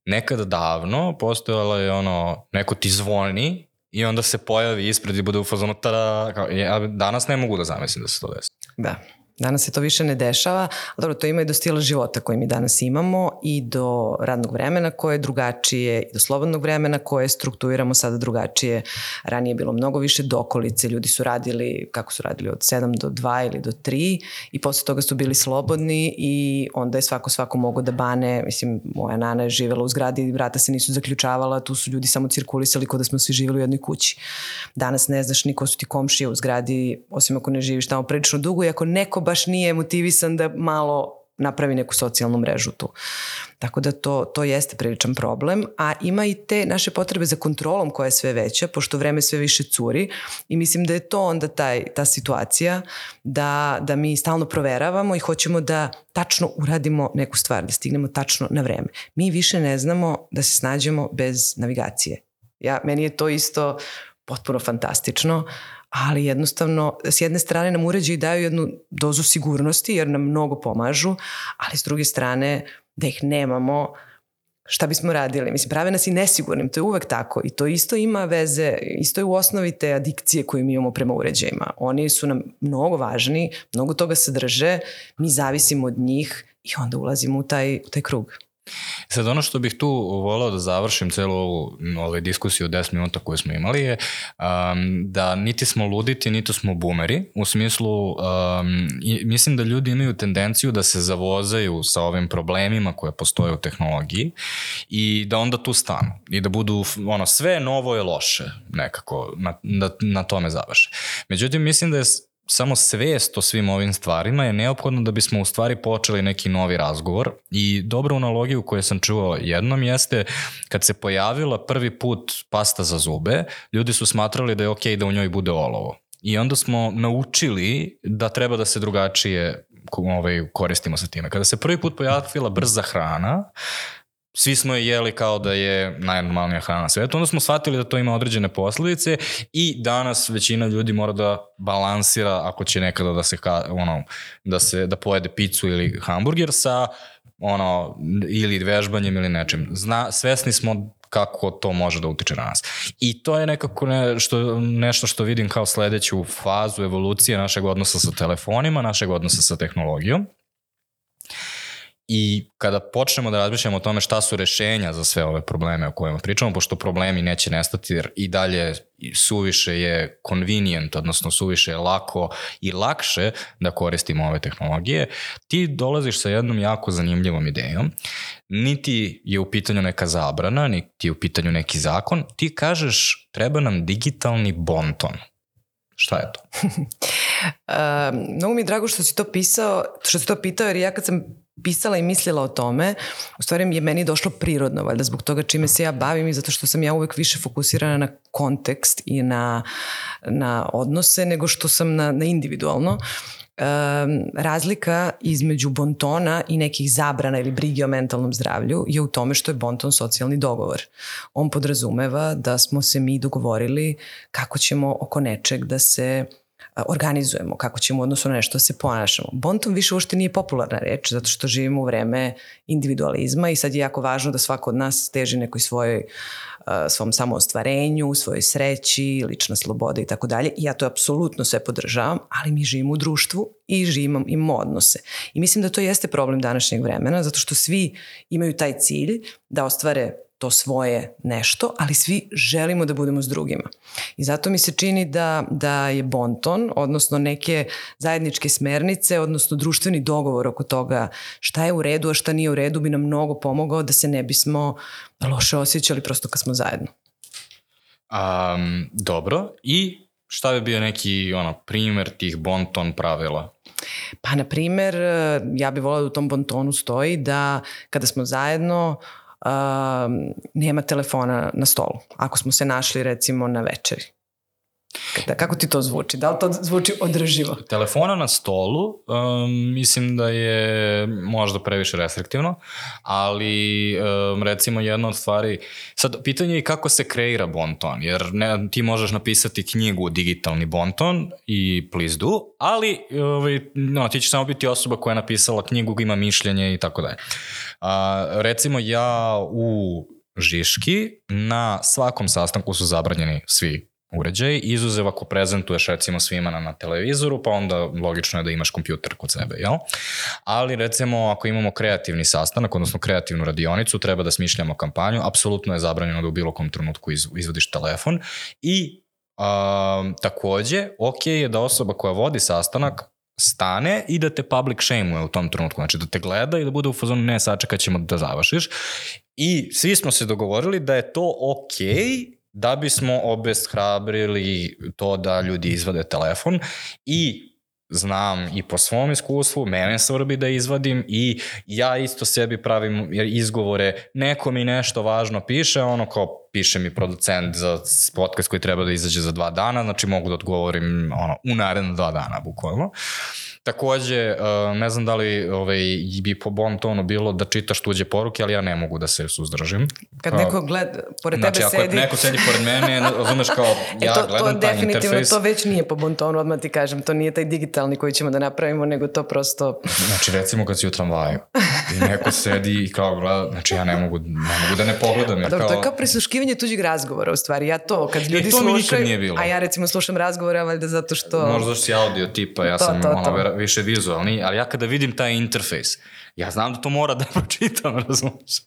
Nekada davno postojalo je ono, neko ti zvoni i onda se pojavi ispred i bude u fazonu tada, kao, ja danas ne mogu da zamislim da se to desi. Da. Danas se to više ne dešava, ali dobro, to ima i do stila života koji mi danas imamo i do radnog vremena koje je drugačije i do slobodnog vremena koje strukturiramo sada drugačije. Ranije je bilo mnogo više dokolice, ljudi su radili, kako su radili, od 7 do 2 ili do 3 i posle toga su bili slobodni i onda je svako svako mogo da bane, mislim, moja nana je živela u zgradi, vrata se nisu zaključavala, tu su ljudi samo cirkulisali kod da smo svi živjeli u jednoj kući. Danas ne znaš niko su ti komšije u zgradi, osim ako ne živiš tamo prilično dugo i ako neko baš nije motivisan da malo napravi neku socijalnu mrežu tu. Tako da to, to jeste priličan problem, a ima i te naše potrebe za kontrolom koja je sve veća, pošto vreme sve više curi i mislim da je to onda taj, ta situacija da, da mi stalno proveravamo i hoćemo da tačno uradimo neku stvar, da stignemo tačno na vreme. Mi više ne znamo da se snađemo bez navigacije. Ja, meni je to isto potpuno fantastično, ali jednostavno s jedne strane nam uređaji daju jednu dozu sigurnosti jer nam mnogo pomažu, ali s druge strane da ih nemamo, šta bismo radili? Mislim, prave nas i nesigurnim, to je uvek tako i to isto ima veze, isto je u osnovi te adikcije koju mi imamo prema uređajima. Oni su nam mnogo važni, mnogo toga sadrže, mi zavisimo od njih i onda ulazimo u taj, u taj krug. Sad ono što bih tu volao da završim celu ovu ovaj, diskusiju od 10 minuta koju smo imali je um, da niti smo luditi, niti smo bumeri. U smislu, um, i, mislim da ljudi imaju tendenciju da se zavozaju sa ovim problemima koje postoje u tehnologiji i da onda tu stanu i da budu, ono, sve novo je loše nekako, na, na, na tome završe. Međutim, mislim da je samo svest o svim ovim stvarima je neophodno da bismo u stvari počeli neki novi razgovor i dobru analogiju koju sam čuo jednom jeste kad se pojavila prvi put pasta za zube, ljudi su smatrali da je okej okay da u njoj bude olovo. I onda smo naučili da treba da se drugačije ovaj, koristimo sa time. Kada se prvi put pojavila brza hrana, svi smo je jeli kao da je najnormalnija hrana na svetu, onda smo shvatili da to ima određene posledice i danas većina ljudi mora da balansira ako će nekada da se, ono, da se da pojede picu ili hamburger sa ono, ili vežbanjem ili nečim. Zna, svesni smo kako to može da utiče na nas. I to je nekako ne, što, nešto što vidim kao sledeću fazu evolucije našeg odnosa sa telefonima, našeg odnosa sa tehnologijom. I kada počnemo da razmišljamo o tome šta su rešenja za sve ove probleme o kojima pričamo, pošto problemi neće nestati jer i dalje suviše je convenient, odnosno suviše je lako i lakše da koristimo ove tehnologije, ti dolaziš sa jednom jako zanimljivom idejom. Niti je u pitanju neka zabrana, niti je u pitanju neki zakon. Ti kažeš treba nam digitalni bonton. Šta je to? uh, mnogo mi je drago što si to pisao, što si to pitao, jer ja kad sam pisala i mislila o tome, u stvari je meni došlo prirodno, valjda zbog toga čime se ja bavim i zato što sam ja uvek više fokusirana na kontekst i na, na odnose nego što sam na, na individualno. Um, razlika između bontona i nekih zabrana ili brige o mentalnom zdravlju je u tome što je bonton socijalni dogovor. On podrazumeva da smo se mi dogovorili kako ćemo oko nečeg da se organizujemo, kako ćemo odnosno na nešto da se ponašamo. Bonton više uopšte nije popularna reč, zato što živimo u vreme individualizma i sad je jako važno da svako od nas teži nekoj svojoj svom samoostvarenju, svojoj sreći, lična sloboda i tako dalje. Ja to apsolutno sve podržavam, ali mi živimo u društvu i živimo, imamo odnose. I mislim da to jeste problem današnjeg vremena, zato što svi imaju taj cilj da ostvare to svoje nešto, ali svi želimo da budemo s drugima. I zato mi se čini da, da je bonton, odnosno neke zajedničke smernice, odnosno društveni dogovor oko toga šta je u redu, a šta nije u redu, bi nam mnogo pomogao da se ne bismo loše osjećali prosto kad smo zajedno. Um, dobro, i šta bi bio neki ono, primer tih bonton pravila? Pa, na primer, ja bih volila da u tom bontonu stoji da kada smo zajedno, uh, nema telefona na stolu. Ako smo se našli recimo na večeri. Da, kako ti to zvuči? Da li to zvuči održivo? Telefona na stolu um, mislim da je možda previše restriktivno, ali um, recimo jedna od stvari, sad pitanje je kako se kreira bonton, jer ne, ti možeš napisati knjigu digitalni bonton i please do, ali ovaj, no, ti ćeš samo biti osoba koja je napisala knjigu, ima mišljenje i tako dalje. Recimo ja u Žiški na svakom sastanku su zabranjeni svi uređaj, izuzev ako prezentuješ recimo svima na, na televizoru, pa onda logično je da imaš kompjuter kod sebe, jel? Ali recimo ako imamo kreativni sastanak, odnosno kreativnu radionicu, treba da smišljamo kampanju, apsolutno je zabranjeno da u bilo kom trenutku iz, izvodiš telefon i a, takođe, ok je da osoba koja vodi sastanak stane i da te public shame u tom trenutku, znači da te gleda i da bude u fazonu ne, sačekat ćemo da završiš. I svi smo se dogovorili da je to okej okay da bismo obeshrabrili to da ljudi izvade telefon i znam i po svom iskustvu, mene srbi da izvadim i ja isto sebi pravim izgovore, neko mi nešto važno piše, ono kao piše mi producent za podcast koji treba da izađe za dva dana, znači mogu da odgovorim ono, u naredno dva dana, bukvalno. Uh, Takođe, e, ne znam da li ovaj, bi po bon tonu bilo da čitaš tuđe poruke, ali ja ne mogu da se suzdržim. Kad neko gleda, pored znači, tebe sedi... Znači, ako neko sedi pored mene, razumeš kao, e, ja e to, gledam to taj interfejs. Definitivno to već nije po bon tonu, odmah ti kažem, to nije taj digitalni koji ćemo da napravimo, nego to prosto... Znači, recimo kad si u tramvaju i neko sedi i kao gleda, znači ja ne mogu, ne mogu da ne pogledam. Jer dobro, kao... to je kao prisluškivanje tuđeg razgovora, u stvari. Ja to, kad ljudi e, to slušaju, a ja recimo slušam razgovore, valjda zato što... Možda si audio tipa, ja to, sam to, ono, to više vizualni, ali ja kada vidim taj interfejs, ja znam da to mora da pročitam, razumiješ?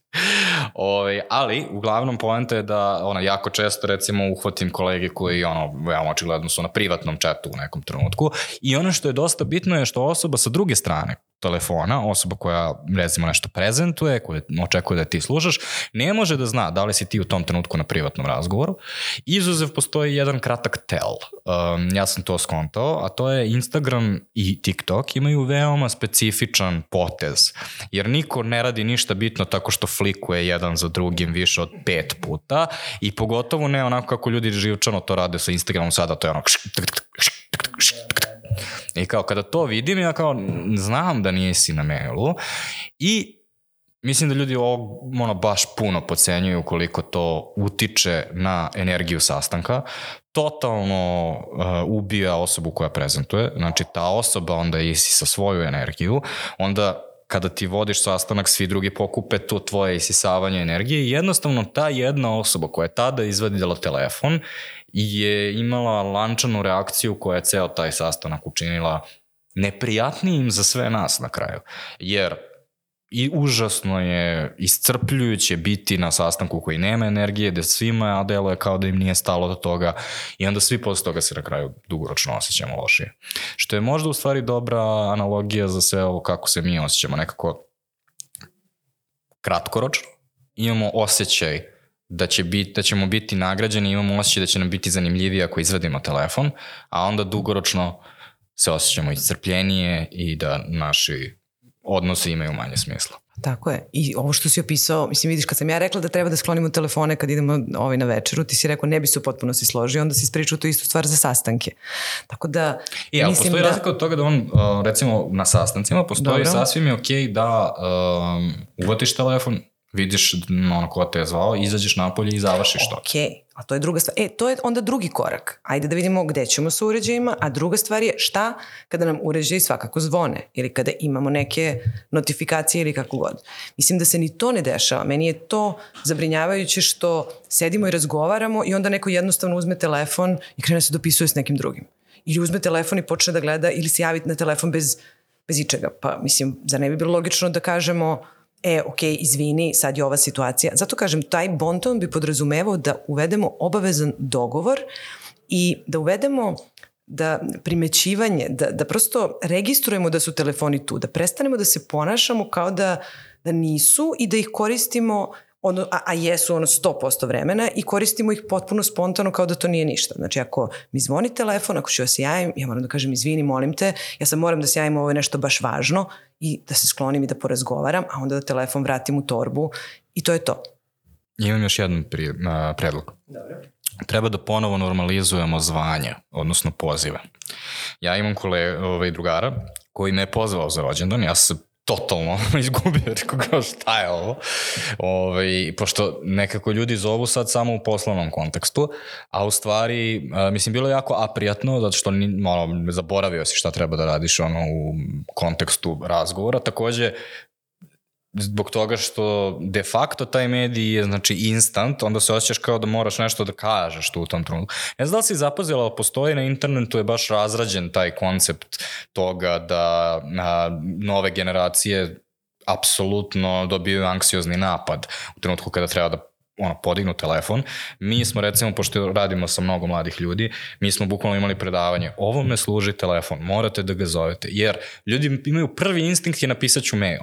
Ove, ali, uglavnom, poenta je da ona, jako često, recimo, uhvatim kolege koji, ono, veoma očigledno su na privatnom čatu u nekom trenutku i ono što je dosta bitno je što osoba sa druge strane, telefona, osoba koja recimo nešto prezentuje, koja očekuje da ti slušaš, ne može da zna da li si ti u tom trenutku na privatnom razgovoru. Izuzev postoji jedan kratak tel. Um, ja sam to skontao, a to je Instagram i TikTok imaju veoma specifičan potez, jer niko ne radi ništa bitno tako što flikuje jedan za drugim više od pet puta i pogotovo ne onako kako ljudi živčano to rade sa Instagramom sada, to je ono I kao kada to vidim, ja kao znam da nisi na mailu i mislim da ljudi ovo ono, baš puno pocenjuju koliko to utiče na energiju sastanka. Totalno uh, ubija osobu koja prezentuje. Znači, ta osoba onda isi sa svoju energiju, onda kada ti vodiš sastanak, svi drugi pokupe to tvoje isisavanje energije i jednostavno ta jedna osoba koja je tada izvadila telefon je imala lančanu reakciju koja je ceo taj sastanak učinila neprijatnijim za sve nas na kraju. Jer i užasno je iscrpljujuće biti na sastanku koji nema energije, gde svima deluje kao da im nije stalo do toga i onda svi posle toga se na kraju dugoročno osjećamo lošije. Što je možda u stvari dobra analogija za sve ovo kako se mi osjećamo nekako kratkoročno. Imamo osjećaj da, će biti, da ćemo biti nagrađeni, imamo osjećaj da će nam biti zanimljiviji ako izvadimo telefon, a onda dugoročno se osjećamo iscrpljenije i da naši odnosi imaju manje smisla. Tako je. I ovo što si opisao, mislim vidiš kad sam ja rekla da treba da sklonimo telefone kad idemo ovaj na večeru, ti si rekao ne bi se potpuno si složio, onda si ispričao tu istu stvar za sastanke. Tako da I, ali mislim postoji da... razlika od toga da on, uh, recimo na sastancima, postoji Dobro. sasvim je okej okay da um, uvatiš telefon, vidiš ono ko te je zvao, izađeš napolje i završiš to. Okej, okay. A to je druga stvar. E, to je onda drugi korak. Ajde da vidimo gde ćemo sa uređajima, a druga stvar je šta kada nam uređaji svakako zvone ili kada imamo neke notifikacije ili kako god. Mislim da se ni to ne dešava. Meni je to zabrinjavajuće što sedimo i razgovaramo i onda neko jednostavno uzme telefon i krene se dopisuje s nekim drugim. Ili uzme telefon i počne da gleda ili se javi na telefon bez, bez ičega. Pa mislim, zar ne bi bilo logično da kažemo e, ok, izvini, sad je ova situacija. Zato kažem, taj bonton bi podrazumevao da uvedemo obavezan dogovor i da uvedemo da primećivanje, da, da prosto registrujemo da su telefoni tu, da prestanemo da se ponašamo kao da, da nisu i da ih koristimo ono, a, a jesu ono 100% vremena i koristimo ih potpuno spontano kao da to nije ništa. Znači ako mi zvoni telefon, ako ću ja se javim, ja moram da kažem izvini, molim te, ja sam moram da se javim, ovo je nešto baš važno i da se sklonim i da porazgovaram, a onda da telefon vratim u torbu i to je to. Imam još jedan pri, uh, predlog. Dobro. Treba da ponovo normalizujemo zvanje, odnosno pozive. Ja imam kole, ovaj, drugara koji me je pozvao za rođendan, ja sam totalno izgubio, rekao kao šta je ovo, Ove, ovaj, pošto nekako ljudi zovu sad samo u poslovnom kontekstu, a u stvari, a, mislim, bilo je jako aprijatno, zato što ni, malo, zaboravio si šta treba da radiš ono, u kontekstu razgovora, takođe zbog toga što de facto taj medij je znači instant, onda se osjećaš kao da moraš nešto da kažeš tu u tom trenutku. Ne znam da li si zapazila, postoji na internetu je baš razrađen taj koncept toga da a, nove generacije apsolutno dobiju anksiozni napad u trenutku kada treba da ono, podignu telefon. Mi smo recimo, pošto radimo sa mnogo mladih ljudi, mi smo bukvalno imali predavanje, ovome služi telefon, morate da ga zovete, jer ljudi imaju prvi instinkt je napisat ću mail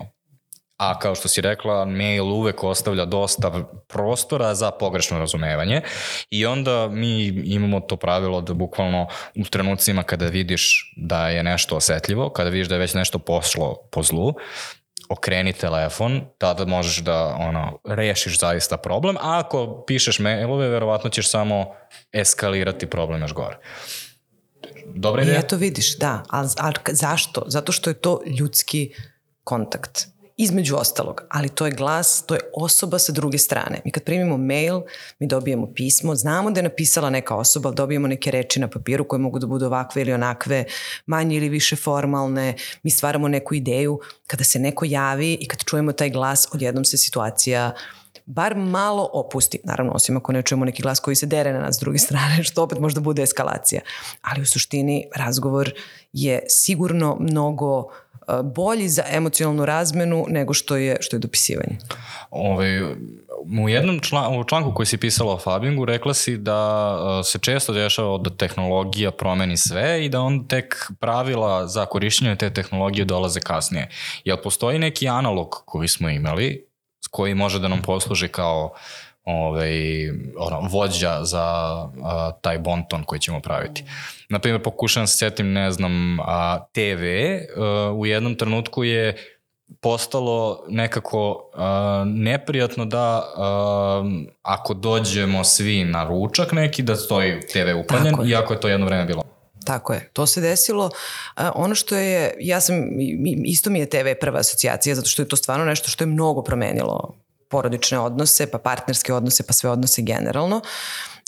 a kao što si rekla, mail uvek ostavlja dosta prostora za pogrešno razumevanje i onda mi imamo to pravilo da bukvalno u trenucima kada vidiš da je nešto osetljivo, kada vidiš da je već nešto pošlo po zlu, okreni telefon, tada možeš da ono, rešiš zaista problem, a ako pišeš mailove, verovatno ćeš samo eskalirati problem još gore. Dobra ideja? I eto vidiš, da, ali, ali zašto? Zato što je to ljudski kontakt između ostalog, ali to je glas, to je osoba sa druge strane. Mi kad primimo mail, mi dobijemo pismo, znamo da je napisala neka osoba, ali dobijemo neke reči na papiru koje mogu da budu ovakve ili onakve, manje ili više formalne, mi stvaramo neku ideju, kada se neko javi i kad čujemo taj glas, odjednom se situacija bar malo opusti. Naravno, osim ako ne čujemo neki glas koji se dere na nas s druge strane, što opet možda bude eskalacija. Ali u suštini razgovor je sigurno mnogo bolji za emocionalnu razmenu nego što je, što je dopisivanje. Ove, ovaj, u jednom član, u članku koji si pisala o Fabingu rekla si da se često dešava da tehnologija promeni sve i da on tek pravila za korišćenje te tehnologije dolaze kasnije. Jel postoji neki analog koji smo imali koji može da nam posluži kao uh, ovaj, ono, vođa za a, taj bonton koji ćemo praviti. Naprimjer, pokušam se setim, ne znam, a, TV a, u jednom trenutku je postalo nekako a, neprijatno da a, ako dođemo svi na ručak neki da stoji TV upaljen, iako je to jedno vreme bilo Tako je, to se desilo. A, ono što je, ja sam, isto mi je TV prva asocijacija, zato što je to stvarno nešto što je mnogo promenilo porodične odnose, pa partnerske odnose, pa sve odnose generalno.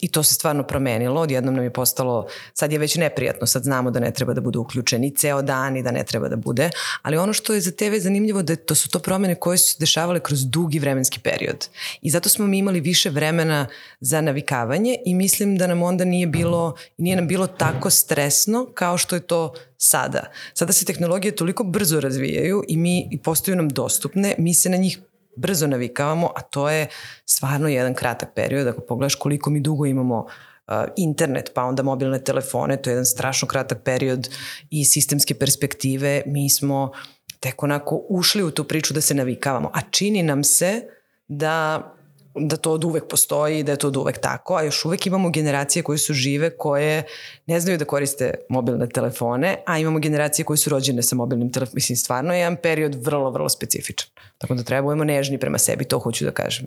I to se stvarno promenilo, odjednom nam je postalo, sad je već neprijatno, sad znamo da ne treba da bude uključeni ceo dan i da ne treba da bude, ali ono što je za TV zanimljivo da to su to promene koje su se dešavale kroz dugi vremenski period. I zato smo mi imali više vremena za navikavanje i mislim da nam onda nije bilo, nije nam bilo tako stresno kao što je to sada. Sada se tehnologije toliko brzo razvijaju i mi i postaju nam dostupne, mi se na njih brzo navikavamo, a to je stvarno jedan kratak period. Ako pogledaš koliko mi dugo imamo uh, internet, pa onda mobilne telefone, to je jedan strašno kratak period i sistemske perspektive. Mi smo tek onako ušli u tu priču da se navikavamo, a čini nam se da da to od uvek postoji da je to od uvek tako, a još uvek imamo generacije koje su žive, koje ne znaju da koriste mobilne telefone, a imamo generacije koje su rođene sa mobilnim telefonom. Mislim, stvarno je jedan period vrlo, vrlo specifičan. Tako da trebujemo nežni prema sebi, to hoću da kažem.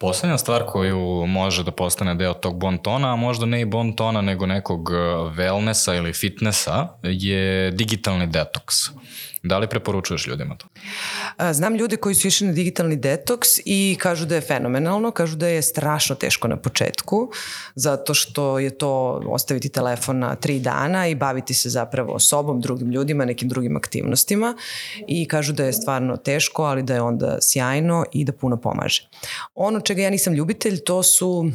Poslednja stvar koju može da postane deo tog bontona, a možda ne i bontona, nego nekog wellnessa ili fitnessa, je digitalni detoks. Da li preporučuješ ljudima to? Znam ljude koji su išli na digitalni detoks i kažu da je fenomenalno, kažu da je strašno teško na početku, zato što je to ostaviti telefon na tri dana i baviti se zapravo sobom, drugim ljudima, nekim drugim aktivnostima i kažu da je stvarno teško, ali da je onda sjajno i da puno pomaže. Ono čega ja nisam ljubitelj, to su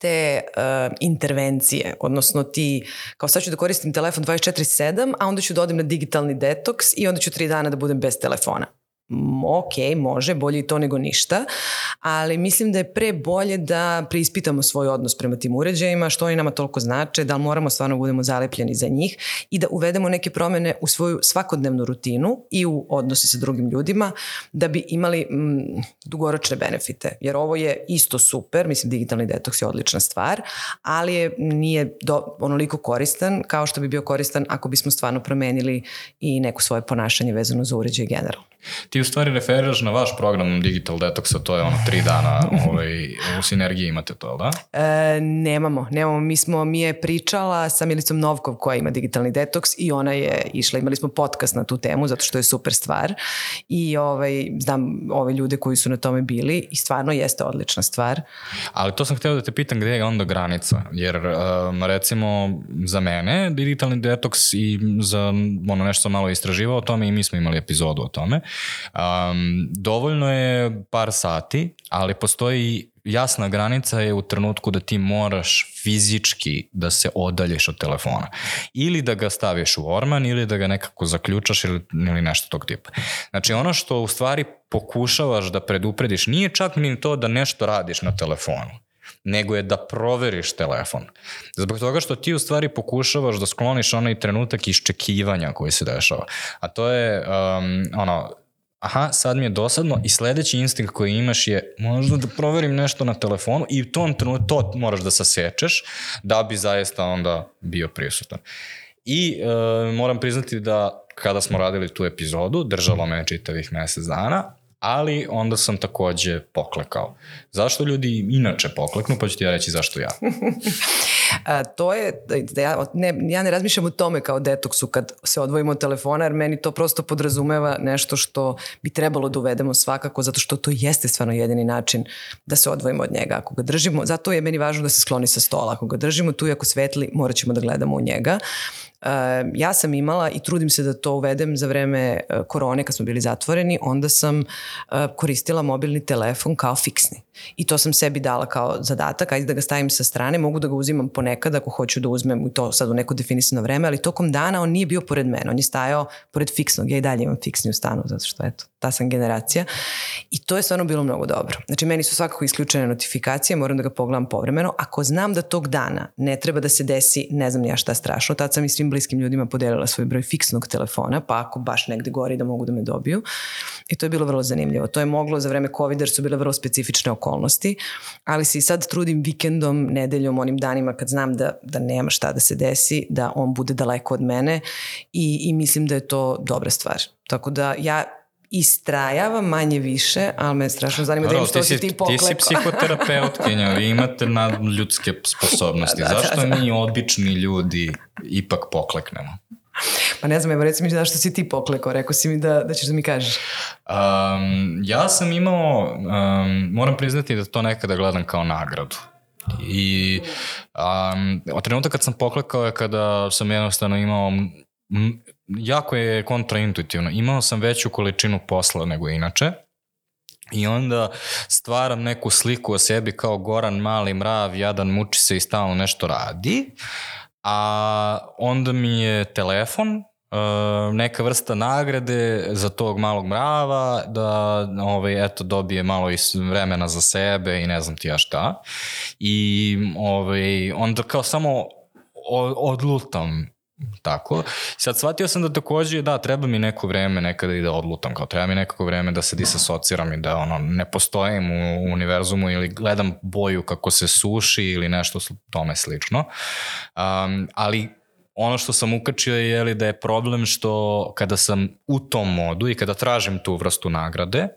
te uh, intervencije, odnosno ti, kao sad ću da koristim telefon 24-7, a onda ću da odem na digitalni detoks i onda ću tri dana da budem bez telefona ok, može, bolje i to nego ništa, ali mislim da je pre bolje da preispitamo svoj odnos prema tim uređajima, što oni nama toliko znače, da li moramo stvarno da budemo zalepljeni za njih i da uvedemo neke promene u svoju svakodnevnu rutinu i u odnose sa drugim ljudima da bi imali mm, dugoročne benefite. Jer ovo je isto super, mislim digitalni detoks je odlična stvar, ali je, nije do, onoliko koristan kao što bi bio koristan ako bismo stvarno promenili i neko svoje ponašanje vezano za uređaj generalno. Ti u stvari referiraš na vaš program Digital Detoxa, to je ono tri dana ovaj, u sinergiji imate to, da? E, nemamo, nemamo. Mi smo, mi je pričala sa Milicom Novkov koja ima digitalni detoks i ona je išla, imali smo podcast na tu temu zato što je super stvar i ovaj, znam ove ljude koji su na tome bili i stvarno jeste odlična stvar. Ali to sam hteo da te pitam gde je onda granica, jer um, recimo za mene digitalni detoks i za ono nešto sam malo istraživao o tome i mi smo imali epizodu o tome Um, dovoljno je par sati, ali postoji jasna granica je u trenutku da ti moraš fizički da se odalješ od telefona. Ili da ga staviš u orman ili da ga nekako zaključaš ili, ili nešto tog tipa. Znači ono što u stvari pokušavaš da preduprediš nije čak ni to da nešto radiš na telefonu nego je da proveriš telefon. Zbog toga što ti u stvari pokušavaš da skloniš onaj trenutak iščekivanja koji se dešava. A to je um, ono, aha, sad mi je dosadno i sledeći instinkt koji imaš je možda da proverim nešto na telefonu i u tom trenutku to moraš da sasečeš da bi zaista onda bio prisutan. I e, moram priznati da kada smo radili tu epizodu, držalo me čitavih mesec dana, ali onda sam takođe poklekao. Zašto ljudi inače pokleknu, pa ću ti ja reći zašto ja. A, to je, da ja ne, ja ne razmišljam o tome kao detoksu kad se odvojimo od telefona, jer meni to prosto podrazumeva nešto što bi trebalo da uvedemo svakako, zato što to jeste stvarno jedini način da se odvojimo od njega. Ako ga držimo, zato je meni važno da se skloni sa stola. Ako ga držimo tu i ako svetli, morat ćemo da gledamo u njega. Ja sam imala i trudim se da to uvedem za vreme e, korone kad smo bili zatvoreni, onda sam e, koristila mobilni telefon kao fiksni. I to sam sebi dala kao zadatak, ajde da ga stavim sa strane, mogu da ga uzimam ponekad ako hoću da uzmem to sad u neko definisano vreme, ali tokom dana on nije bio pored mene, on je stajao pored fiksnog, ja i dalje imam fiksni u stanu, zato što eto, ta sam generacija. I to je stvarno bilo mnogo dobro. Znači, meni su svakako isključene notifikacije, moram da ga pogledam povremeno. Ako znam da tog dana ne treba da se desi, ne znam ja šta strašno, tad sam i svim bliskim ljudima podelila svoj broj fiksnog telefona, pa ako baš negde gori da mogu da me dobiju. I to je bilo vrlo zanimljivo. To je moglo za vreme COVID, jer su bile vrlo specifične okolnosti, ali se i sad trudim vikendom, nedeljom, onim danima kad znam da, da nema šta da se desi, da on bude daleko od mene i, i mislim da je to dobra stvar. Tako da ja istrajavam manje više, ali me strašno zanima da im što si ti poklekao. Ti si psihoterapeutkinja, vi imate na ljudske sposobnosti. da, da, Zašto da, da. mi obični ljudi ipak pokleknemo? Pa ne znam, evo reci mi zašto si ti poklekao, rekao si mi da, da ćeš da mi kažeš. Um, ja sam imao, um, moram priznati da to nekada gledam kao nagradu. I um, od trenutka kad sam poklekao je kada sam jednostavno imao jako je kontraintuitivno. Imao sam veću količinu posla nego inače. I onda stvaram neku sliku o sebi kao Goran mali mrav, jadan muči se i stalno nešto radi. A onda mi je telefon Uh, neka vrsta nagrade za tog malog mrava da ovaj, eto, dobije malo i vremena za sebe i ne znam ti ja šta. I ovaj, onda kao samo odlutam Tako. Sad shvatio sam da takođe, da, treba mi neko vreme nekada i da odlutam, kao treba mi nekako vreme da se disasociram i da ono, ne postojim u univerzumu ili gledam boju kako se suši ili nešto tome slično. Um, ali ono što sam ukačio je jeli, da je problem što kada sam u tom modu i kada tražim tu vrstu nagrade,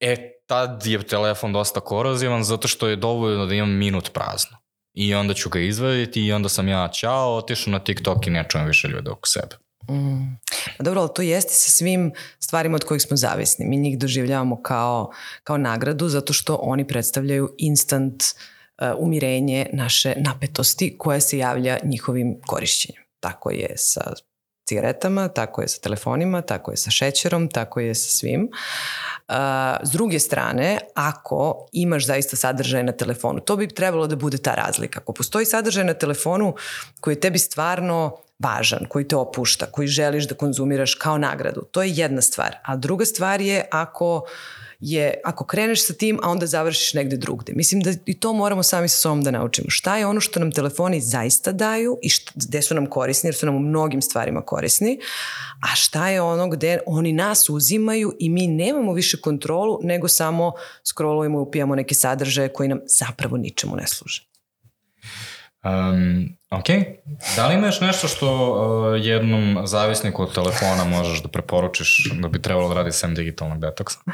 e, tad je telefon dosta korozivan zato što je dovoljno da imam minut prazno i onda ću ga izvaditi i onda sam ja ćao, otišao na TikTok i ne čujem više ljude oko sebe. Mm. Pa dobro, ali to jeste sa svim stvarima od kojih smo zavisni. Mi njih doživljavamo kao, kao nagradu zato što oni predstavljaju instant uh, umirenje naše napetosti koja se javlja njihovim korišćenjem. Tako je sa cigaretama, tako je sa telefonima, tako je sa šećerom, tako je sa svim. S druge strane, ako imaš zaista sadržaj na telefonu, to bi trebalo da bude ta razlika. Ako postoji sadržaj na telefonu koji je tebi stvarno važan, koji te opušta, koji želiš da konzumiraš kao nagradu, to je jedna stvar. A druga stvar je ako uh, je ako kreneš sa tim, a onda završiš negde drugde. Mislim da i to moramo sami sa sobom da naučimo. Šta je ono što nam telefoni zaista daju i šta, gde su nam korisni, jer su nam u mnogim stvarima korisni, a šta je ono gde oni nas uzimaju i mi nemamo više kontrolu, nego samo scrollujemo i upijamo neke sadržaje koji nam zapravo ničemu ne služe. Um, ok. Da li imaš nešto što uh, jednom zavisniku od telefona možeš da preporučiš da bi trebalo da radi sem digitalnog detoksa? Uh,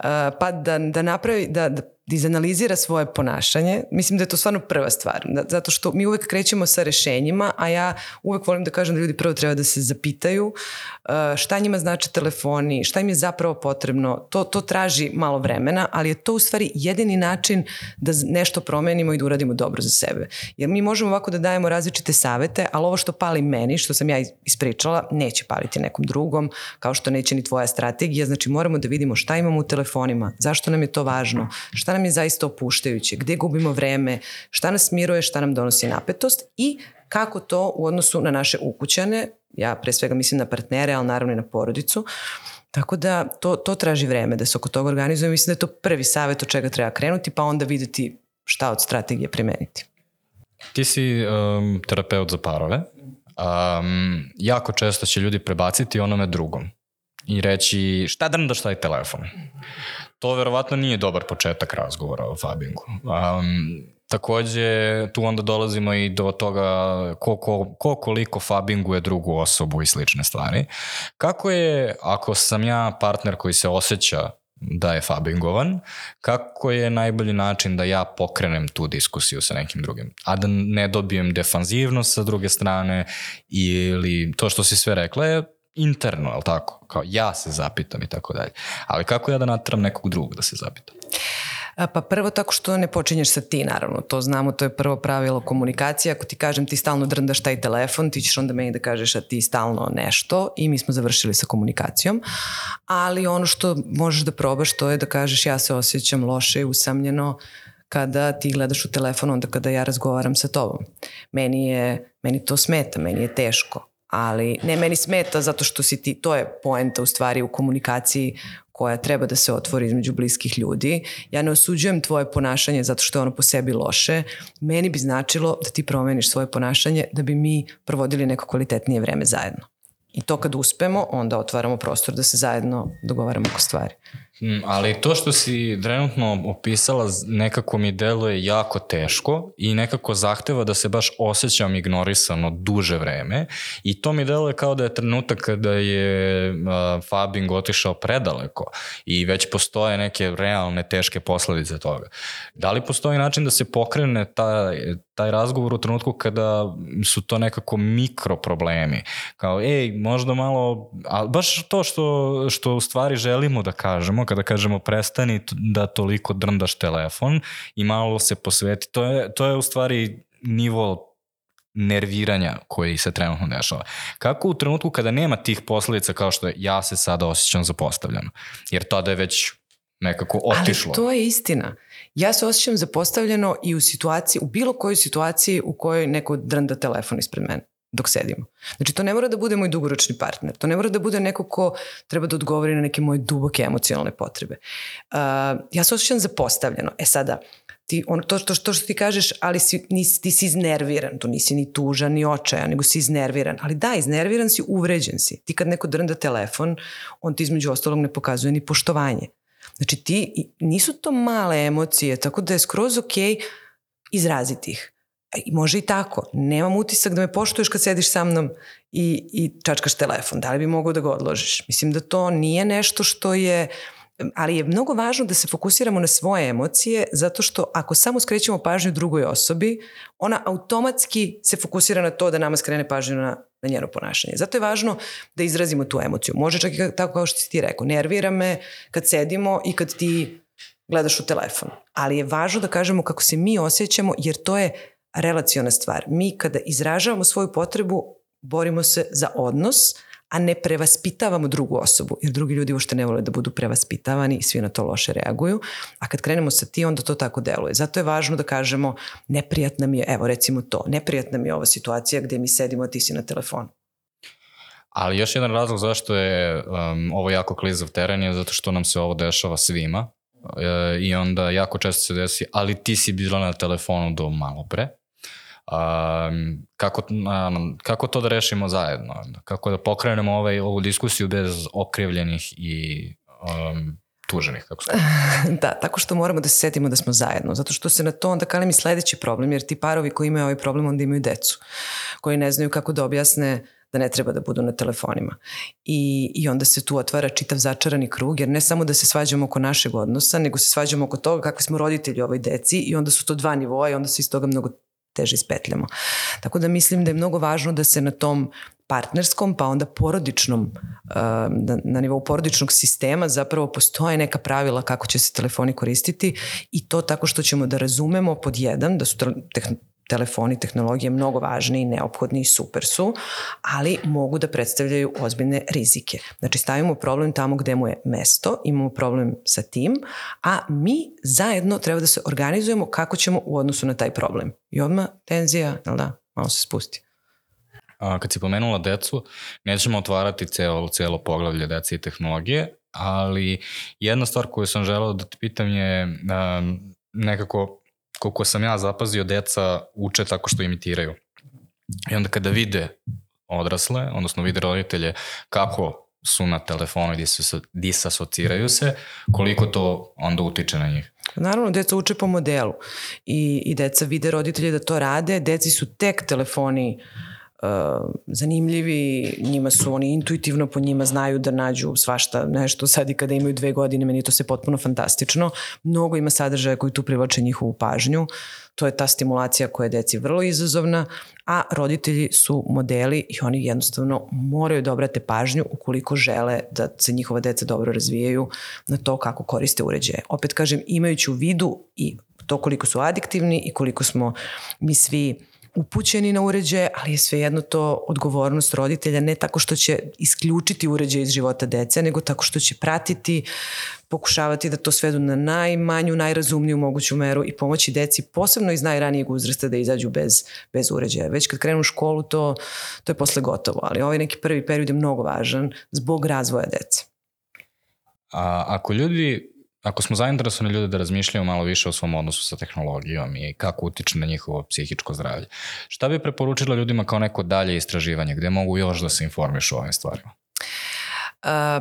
pa da, da napravi, da, da izanalizira svoje ponašanje. Mislim da je to stvarno prva stvar, da, zato što mi uvek krećemo sa rešenjima, a ja uvek volim da kažem da ljudi prvo treba da se zapitaju uh, šta njima znači telefoni, šta im je zapravo potrebno. To, to traži malo vremena, ali je to u stvari jedini način da nešto promenimo i da uradimo dobro za sebe. Jer mi možemo ovako da dajemo različite savete, ali ovo što pali meni, što sam ja ispričala, neće paliti nekom drugom, kao što neće ni tvoja strategija. Znači moramo da vidimo šta imamo u telefonima, zašto nam je to važno, šta nam nam je zaista opuštajuće, gde gubimo vreme, šta nas miruje, šta nam donosi napetost? I kako to u odnosu na naše ukućane, ja pre svega mislim na partnere, ali naravno i na porodicu, Tako da to, to traži vreme da se oko toga organizuje. Mislim da je to prvi savjet od čega treba krenuti, pa onda videti šta od strategije primeniti. Ti si um, terapeut za parove. Um, jako često će ljudi prebaciti onome drugom i reći šta da nam daš taj telefon to verovatno nije dobar početak razgovora o Fabingu. Um, takođe, tu onda dolazimo i do toga ko, ko, ko koliko Fabinguje drugu osobu i slične stvari. Kako je, ako sam ja partner koji se osjeća da je Fabingovan, kako je najbolji način da ja pokrenem tu diskusiju sa nekim drugim, a da ne dobijem defanzivnost sa druge strane ili to što si sve rekla je interno, je tako? Kao ja se zapitam i tako dalje. Ali kako ja da natram nekog drugog da se zapitam? Pa prvo tako što ne počinješ sa ti, naravno. To znamo, to je prvo pravilo komunikacije. Ako ti kažem ti stalno drndaš taj telefon, ti ćeš onda meni da kažeš a ti stalno nešto i mi smo završili sa komunikacijom. Ali ono što možeš da probaš to je da kažeš ja se osjećam loše i usamljeno kada ti gledaš u telefon onda kada ja razgovaram sa tobom. Meni je, meni to smeta, meni je teško ali ne meni smeta zato što si ti, to je poenta u stvari u komunikaciji koja treba da se otvori između bliskih ljudi. Ja ne osuđujem tvoje ponašanje zato što je ono po sebi loše. Meni bi značilo da ti promeniš svoje ponašanje da bi mi provodili neko kvalitetnije vreme zajedno. I to kad uspemo, onda otvaramo prostor da se zajedno dogovaramo oko stvari. Mm, ali to što si trenutno opisala nekako mi deluje jako teško i nekako zahteva da se baš osjećam ignorisano duže vreme i to mi deluje kao da je trenutak kada je Fabing otišao predaleko i već postoje neke realne teške posledice toga. Da li postoji način da se pokrene taj, taj razgovor u trenutku kada su to nekako mikro problemi. Kao, ej, možda malo, a baš to što, što u stvari želimo da kažemo, kada kažemo prestani da toliko drndaš telefon i malo se posveti, to je, to je u stvari nivo nerviranja koji se trenutno dešava. Kako u trenutku kada nema tih posledica kao što je ja se sada osjećam zapostavljeno? Jer tada je već nekako otišlo. Ali to je istina. Ja se osjećam zapostavljeno i u situaciji, u bilo kojoj situaciji u kojoj neko drnda telefon ispred mene dok sedimo. Znači, to ne mora da bude moj dugoročni partner. To ne mora da bude neko ko treba da odgovori na neke moje duboke emocionalne potrebe. Uh, ja se osjećam zapostavljeno. E sada, ti, on, to, to, to što ti kažeš, ali si, nisi, ti si iznerviran, to nisi ni tužan, ni očajan, nego si iznerviran. Ali da, iznerviran si, uvređen si. Ti kad neko drnda telefon, on ti između ostalog ne pokazuje ni poštovanje. Znači ti, nisu to male emocije, tako da je skroz ok izraziti ih. I može i tako. Nemam utisak da me poštuješ kad sediš sa mnom i, i čačkaš telefon. Da li bi mogao da ga odložiš? Mislim da to nije nešto što je ali je mnogo važno da se fokusiramo na svoje emocije zato što ako samo skrećemo pažnju drugoj osobi, ona automatski se fokusira na to da nama skrene pažnju na, na njeno ponašanje. Zato je važno da izrazimo tu emociju. Može čak i tako kao što si ti rekao, nervira me kad sedimo i kad ti gledaš u telefon. Ali je važno da kažemo kako se mi osjećamo jer to je relaciona stvar. Mi kada izražavamo svoju potrebu, borimo se za odnos, a ne prevaspitavamo drugu osobu, jer drugi ljudi uopšte ne vole da budu prevaspitavani i svi na to loše reaguju, a kad krenemo sa ti, onda to tako deluje. Zato je važno da kažemo, neprijatna mi je, evo recimo to, neprijatna mi je ova situacija gde mi sedimo, a ti si na telefonu. Ali još jedan razlog zašto je um, ovo jako klizav teren je zato što nam se ovo dešava svima e, i onda jako često se desi, ali ti si bila na telefonu do malo pre Um, kako, kako to da rešimo zajedno? Kako da pokrenemo ovaj, ovu diskusiju bez okrivljenih i um, tuženih, kako se Da, tako što moramo da se setimo da smo zajedno, zato što se na to onda kalim i sledeći problem, jer ti parovi koji imaju ovaj problem onda imaju decu, koji ne znaju kako da objasne da ne treba da budu na telefonima. I, I onda se tu otvara čitav začarani krug, jer ne samo da se svađamo oko našeg odnosa, nego se svađamo oko toga kakvi smo roditelji ovoj deci i onda su to dva nivoa i onda se iz toga mnogo teže ispetljamo. Tako da mislim da je mnogo važno da se na tom partnerskom, pa onda porodičnom, na, na nivou porodičnog sistema zapravo postoje neka pravila kako će se telefoni koristiti i to tako što ćemo da razumemo pod jedan, da su telefoni, tehnologije mnogo važni i neophodni i super su, ali mogu da predstavljaju ozbiljne rizike. Znači stavimo problem tamo gde mu je mesto, imamo problem sa tim, a mi zajedno treba da se organizujemo kako ćemo u odnosu na taj problem. I odmah tenzija, jel da, malo se spusti. A, kad si pomenula decu, nećemo otvarati celo, celo poglavlje dece i tehnologije, ali jedna stvar koju sam želeo da te pitam je um, nekako koliko sam ja zapazio, deca uče tako što imitiraju. I onda kada vide odrasle, odnosno vide roditelje kako su na telefonu i disasociraju se, koliko to onda utiče na njih. Naravno, deca uče po modelu i, i deca vide roditelje da to rade, deci su tek telefoni uh, uh, zanimljivi, njima su oni intuitivno po njima znaju da nađu svašta nešto sad i kada imaju dve godine, meni to se potpuno fantastično. Mnogo ima sadržaja koji tu privlače njihovu pažnju, to je ta stimulacija koja je deci vrlo izazovna, a roditelji su modeli i oni jednostavno moraju da obrate pažnju ukoliko žele da se njihova deca dobro razvijaju na to kako koriste uređaje. Opet kažem, imajući u vidu i to koliko su adiktivni i koliko smo mi svi upućeni na uređaje, ali je svejedno to odgovornost roditelja ne tako što će isključiti uređaje iz života dece, nego tako što će pratiti, pokušavati da to svedu na najmanju, najrazumniju moguću meru i pomoći deci, posebno iz najranijeg uzrasta da izađu bez, bez uređaja. Već kad krenu u školu to, to je posle gotovo, ali ovaj neki prvi period je mnogo važan zbog razvoja dece. A ako ljudi ako smo zainteresovani ljudi da razmišljaju malo više o svom odnosu sa tehnologijom i kako utiče na njihovo psihičko zdravlje, šta bi preporučila ljudima kao neko dalje istraživanje, gde mogu još da se informišu o ovim stvarima?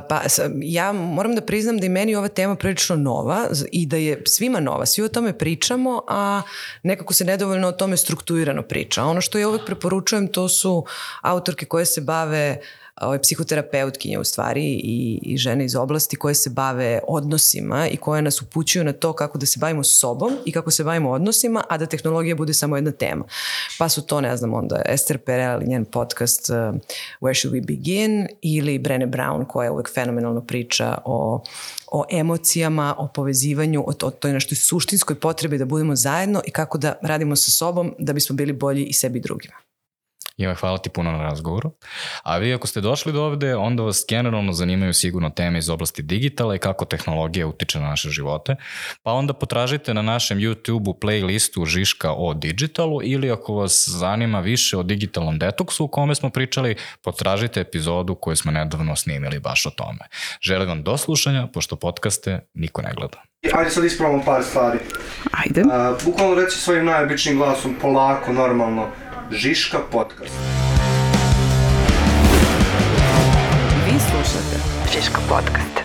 pa ja moram da priznam da i meni ova tema prilično nova i da je svima nova. Svi o tome pričamo, a nekako se nedovoljno o tome strukturirano priča. Ono što ja uvek preporučujem to su autorke koje se bave ovaj, psihoterapeutkinje u stvari i, i žene iz oblasti koje se bave odnosima i koje nas upućuju na to kako da se bavimo sobom i kako se bavimo odnosima, a da tehnologija bude samo jedna tema. Pa su to, ne znam, onda Esther Perel i njen podcast uh, Where Should We Begin ili Brene Brown koja uvek fenomenalno priča o o emocijama, o povezivanju, o, o toj naštoj suštinskoj potrebi da budemo zajedno i kako da radimo sa sobom da bismo bili bolji i sebi i drugima. Ima, hvala ti puno na razgovoru. A vi ako ste došli do ovde, onda vas generalno zanimaju sigurno teme iz oblasti digitala i kako tehnologija utiče na naše živote. Pa onda potražite na našem YouTube-u playlistu Žiška o digitalu ili ako vas zanima više o digitalnom detoksu u kome smo pričali, potražite epizodu koju smo nedavno snimili baš o tome. Želim vam do slušanja, pošto podcaste niko ne gleda. Ajde sad ispravamo par stvari. Ajde. A, bukvalno reci svojim najobičnijim glasom, polako, normalno Žiška podcast. Vi slušate Žiška podcast.